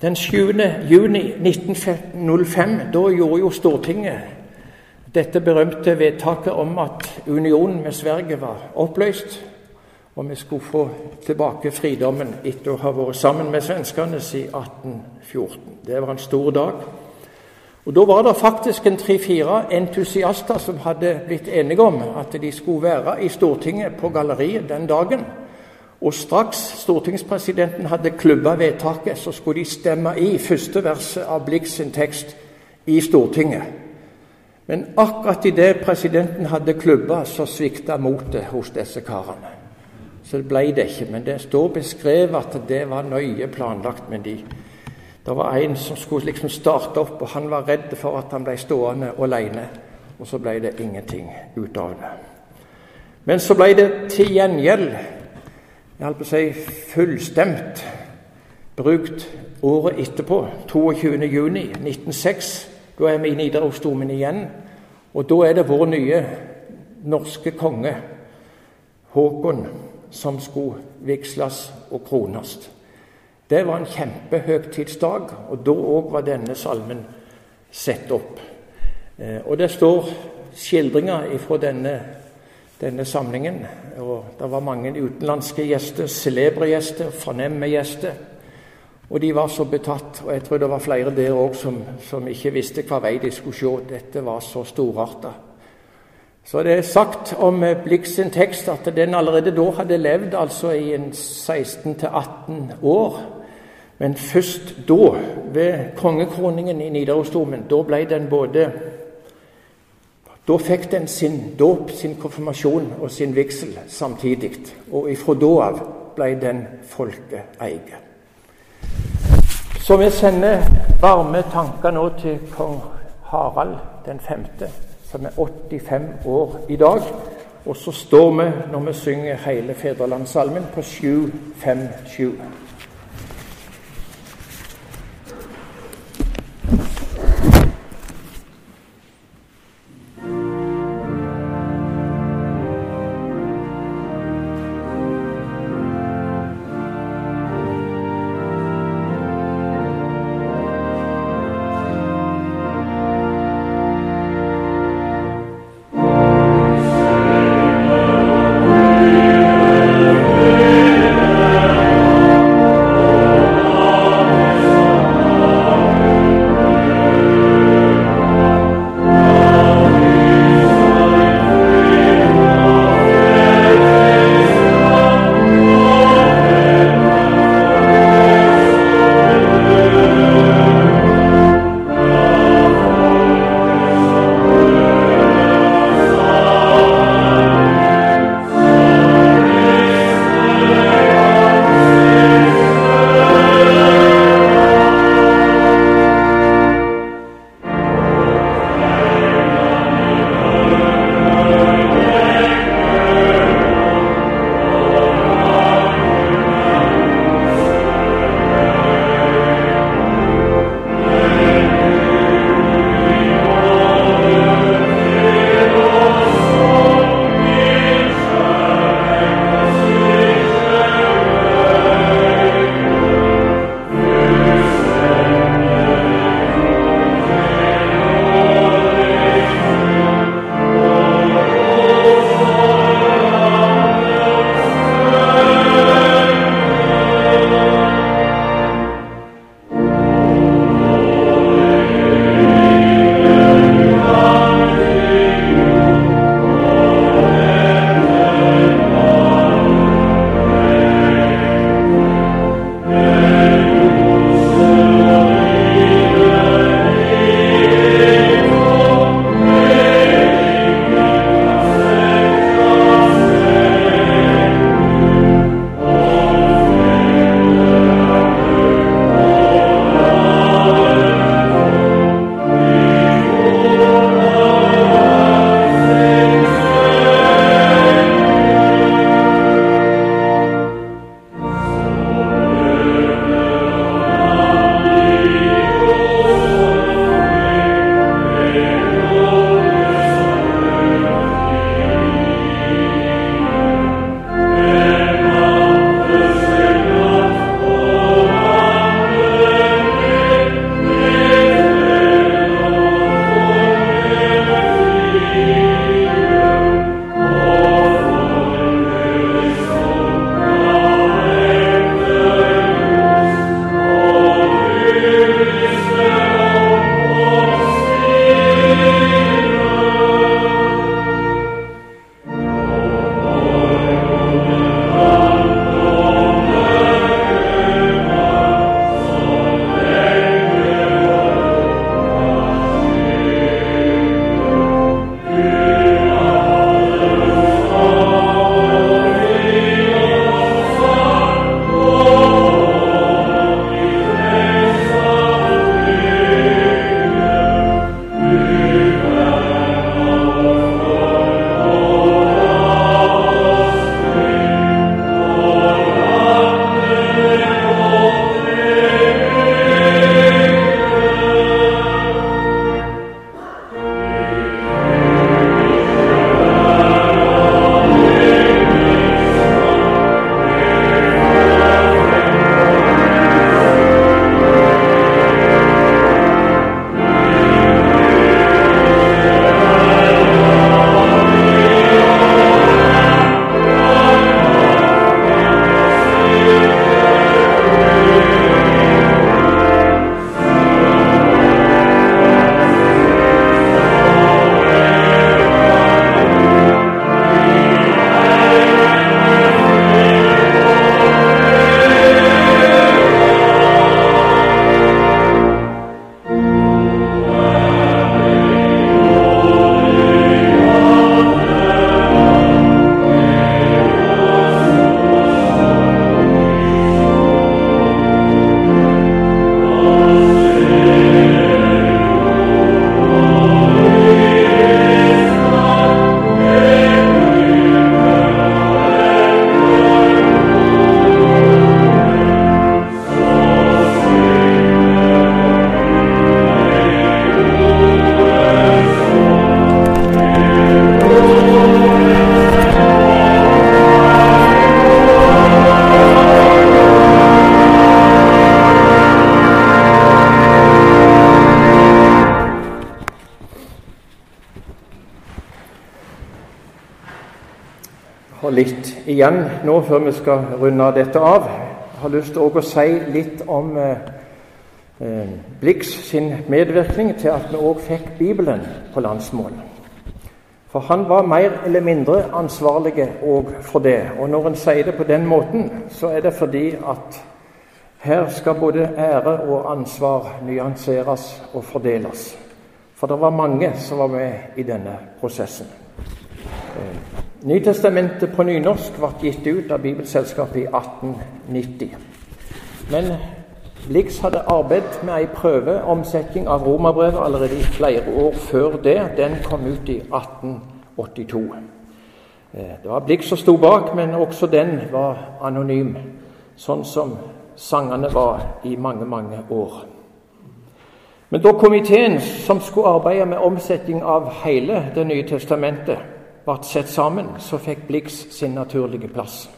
Den 7. juni 1905 da gjorde jo Stortinget dette berømte vedtaket om at unionen med Sverige var oppløst, og vi skulle få tilbake fridommen etter å ha vært sammen med svenskene siden 1814. Det var en stor dag. Og Da var det faktisk en tre-fire entusiaster som hadde blitt enige om at de skulle være i Stortinget på galleriet den dagen. Og straks stortingspresidenten hadde klubba vedtaket, så skulle de stemme i første verset av Blix sin tekst i Stortinget. Men akkurat idet presidenten hadde klubba, så svikta motet hos disse karene. Så ble det ikke. Men det står beskrevet at det var nøye planlagt. med de, det var en som skulle liksom starte opp, og han var redd for at han ble stående alene. Og så ble det ingenting ut av det. Men så ble det til gjengjeld, jeg holdt på å si fullstemt, brukt året etterpå, 22.6.1906 da er vi i Nidarosdomen igjen, og da er det vår nye norske konge, Håkon, som skulle vigsles og krones. Det var en kjempehøgtidsdag, og da òg var denne salmen satt opp. Eh, og det står skildringer fra denne, denne samlingen. Og det var mange utenlandske gjester, celebre gjester, fornemme gjester. Og de var så betatt, og jeg tror det var flere der òg som, som, ikke visste hva vei de skulle se. Dette var så storarta. Så det er sagt om Blix sin tekst at den allerede da hadde levd altså i 16-18 år. Men først da, ved kongekroningen i Nidarosdomen, da ble den både Da fikk den sin dåp, sin konfirmasjon og sin vigsel samtidig. Og ifra da av ble den folkeeie. Så vi sender varme tanker nå til kong Harald den femte, som er 85 år i dag. Og så står vi når vi synger hele Fedrelandssalmen på 757. litt igjen nå før vi skal runde dette av. Jeg har lyst til å si litt om eh, eh, Blix sin medvirkning til at vi òg fikk Bibelen på landsmål. For han var mer eller mindre ansvarlig òg for det. Og når en sier det på den måten, så er det fordi at her skal både ære og ansvar nyanseres og fordeles. For det var mange som var med i denne prosessen. Nytestamentet på nynorsk ble gitt ut av Bibelselskapet i 1890. Men Blix hadde arbeidet med ei prøveomsetning av romerbrevet allerede i flere år før det. Den kom ut i 1882. Eh, det var Blix som sto bak, men også den var anonym, sånn som sangene var i mange, mange år. Men da komiteen som skulle arbeide med omsetning av hele Det nye testamentet, ble sett sammen, så fikk Blix sin naturlige plass.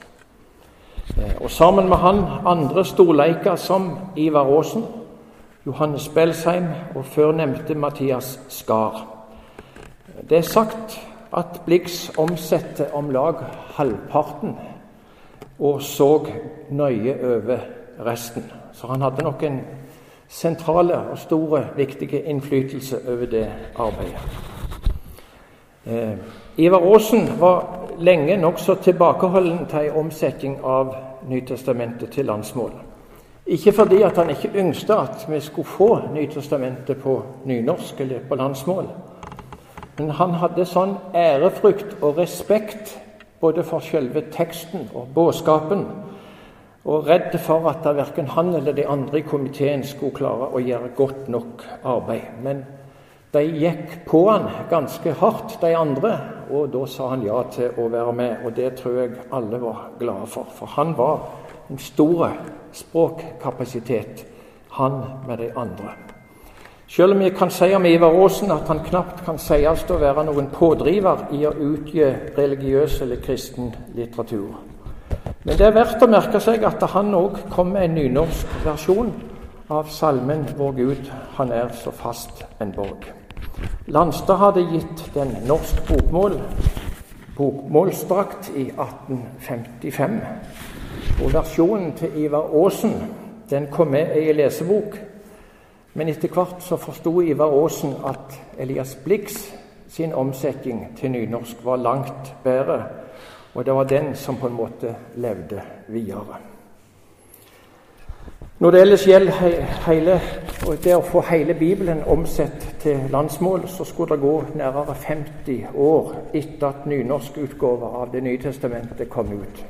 Eh, og sammen med han andre storleiker som Ivar Aasen, Johannes Belsheim og førnevnte Mathias Skar. Det er sagt at Blix omsatte om lag halvparten og så nøye over resten. Så han hadde nok en sentrale og store, viktige innflytelse over det arbeidet. Eh, Ivar Aasen var lenge nokså tilbakeholden til en omsetning av Nytestamentet til landsmål. Ikke fordi at han ikke yngste at vi skulle få Nytestamentet på nynorsk eller på landsmål. Men han hadde sånn ærefrykt og respekt både for selve teksten og budskapen, og redd for at verken han eller de andre i komiteen skulle klare å gjøre godt nok arbeid. Men de gikk på han ganske hardt, de andre, og da sa han ja til å være med. Og det tror jeg alle var glade for, for han var en stor språkkapasitet, han med de andre. Selv om jeg kan si om Ivar Aasen at han knapt kan sies å være noen pådriver i å utgi religiøs eller kristen litteratur. Men det er verdt å merke seg at han òg kom med en nynorsk versjon av salmen 'Vår Gud, han er så fast en borg'. Landstad hadde gitt den norsk bokmål bokmålsdrakt i 1855. Og versjonen til Ivar Aasen den kom med i ei lesebok. Men etter hvert så forsto Ivar Aasen at Elias Blix sin omsetning til nynorsk var langt bedre, og det var den som på en måte levde videre. Når det ellers gjelder hele, det å få hele Bibelen omsett til landsmål, så skulle det gå nærmere 50 år etter at nynorsk utgave av Det nye testamentet kom ut.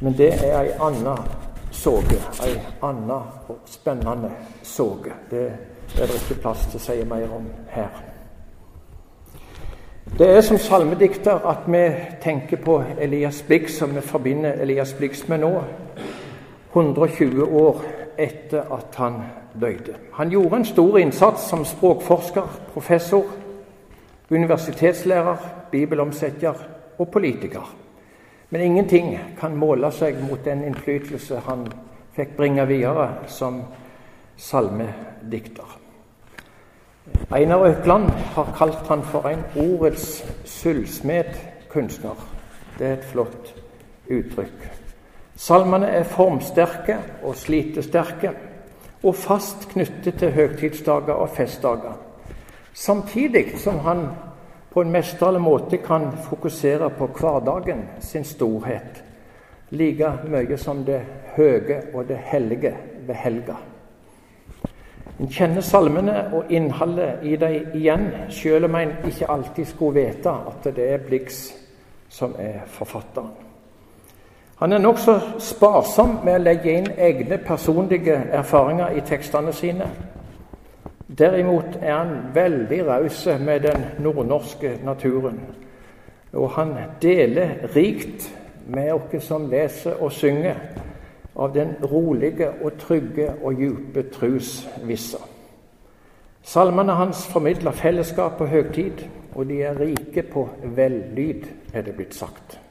Men det er ei anna såge. Ei anna og spennende såge. Det er det ikke plass til å si mer om her. Det er som salmedikter at vi tenker på Elias Blix, som vi forbinder Elias Blix med nå. 120 år etter at han døde. Han gjorde en stor innsats som språkforsker, professor, universitetslærer, bibelomsetter og politiker. Men ingenting kan måle seg mot den innflytelse han fikk bringe videre som salmedikter. Einar Økland har kalt han for en ordets sølvsmedkunstner. Det er et flott uttrykk. Salmene er formsterke og slitesterke og fast knyttet til høgtidsdager og festdager. Samtidig som han på en mesterlig måte kan fokusere på hverdagen sin storhet, like mye som det høye og det hellige ved helga. En kjenner salmene og innholdet i dem igjen, selv om en ikke alltid skulle vite at det er Blix som er forfatteren. Han er nokså sparsom med å legge inn egne personlige erfaringer i tekstene sine. Derimot er han veldig raus med den nordnorske naturen. Og han deler rikt med oss som leser og synger, av den rolige og trygge og dype trosvissa. Salmene hans formidler fellesskap og høgtid, og de er rike på vellyd, er det blitt sagt.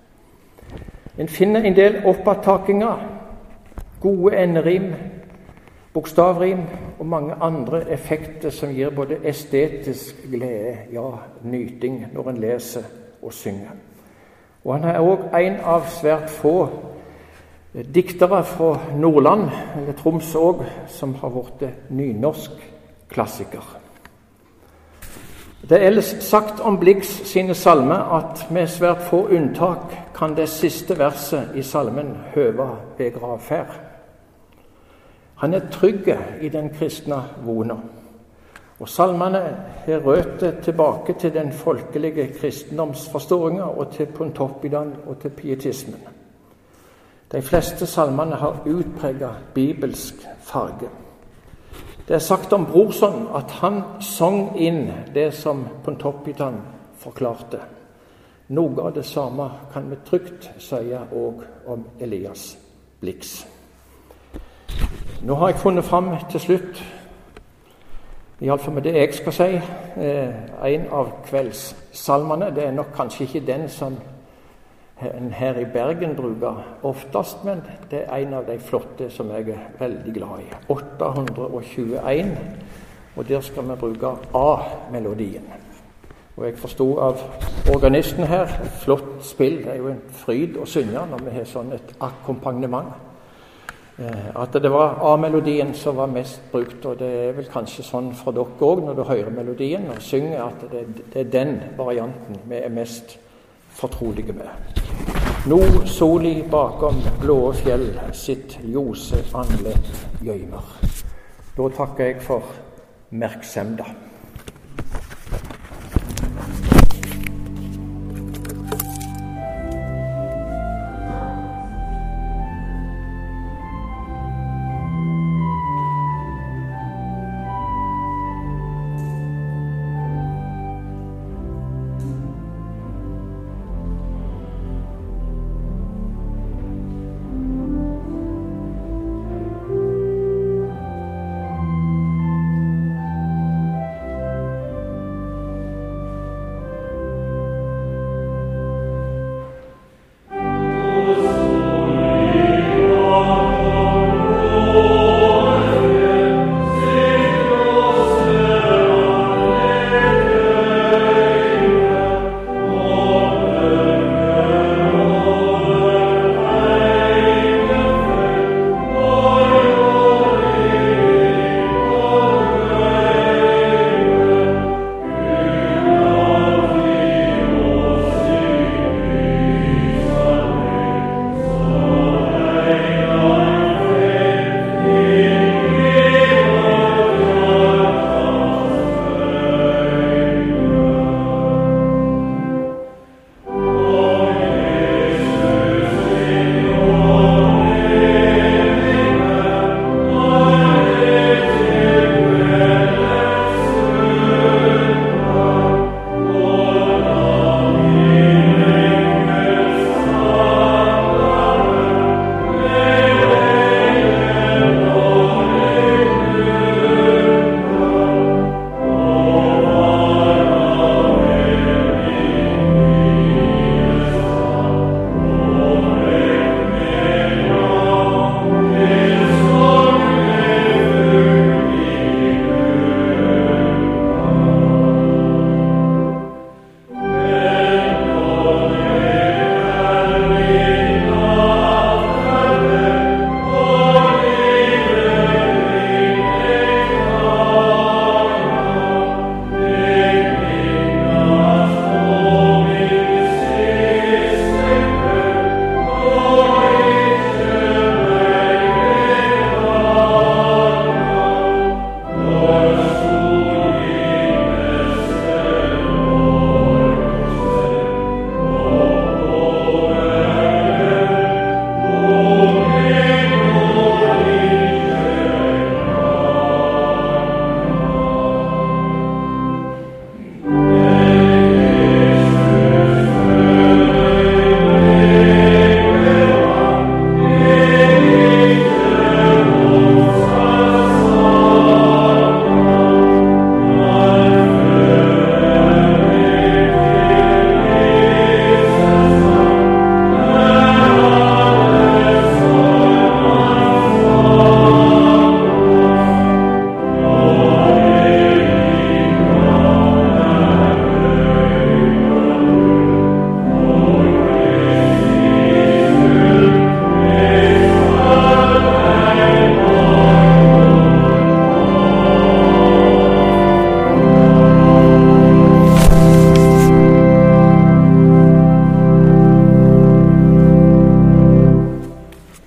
En finner en del oppattakinger, gode enderim, bokstavrim og mange andre effekter som gir både estetisk glede, ja, nyting, når en leser og synger. Og han er òg en av svært få diktere fra Nordland, eller Troms òg, som har blitt nynorsk klassiker. Det er ellers sagt om Blix sine salmer at med svært få unntak kan det siste verset i salmen høve ved gravferd. Han er trygg i den kristne vona. Og salmene har røtter tilbake til den folkelige kristendomsforståinga og til Pontoppidan og til pietismen. De fleste salmene har utprega bibelsk farge. Det er sagt om Brorson at han sang inn det som Pontoppidan forklarte. Noe av det samme kan vi trygt si òg om Elias Blix. Nå har jeg funnet fram til slutt, iallfall med det jeg skal si, eh, en av kveldssalmene. Det er nok kanskje ikke den som her i Bergen bruker oftest, men det er en av de flotte som jeg er veldig glad i. 821, og der skal vi bruke A-melodien. Og jeg forsto av organisten her Flott spill. Det er jo en fryd å synge når vi har sånn et akkompagnement. Eh, at det var A-melodien som var mest brukt, og det er vel kanskje sånn for dere òg når du hører melodien og synger, at det, det, er den varianten vi er mest fortrolige med. Nå soli bakom blåe fjell sitt ljose andlet gjøymer. Da takker jeg for merksemda.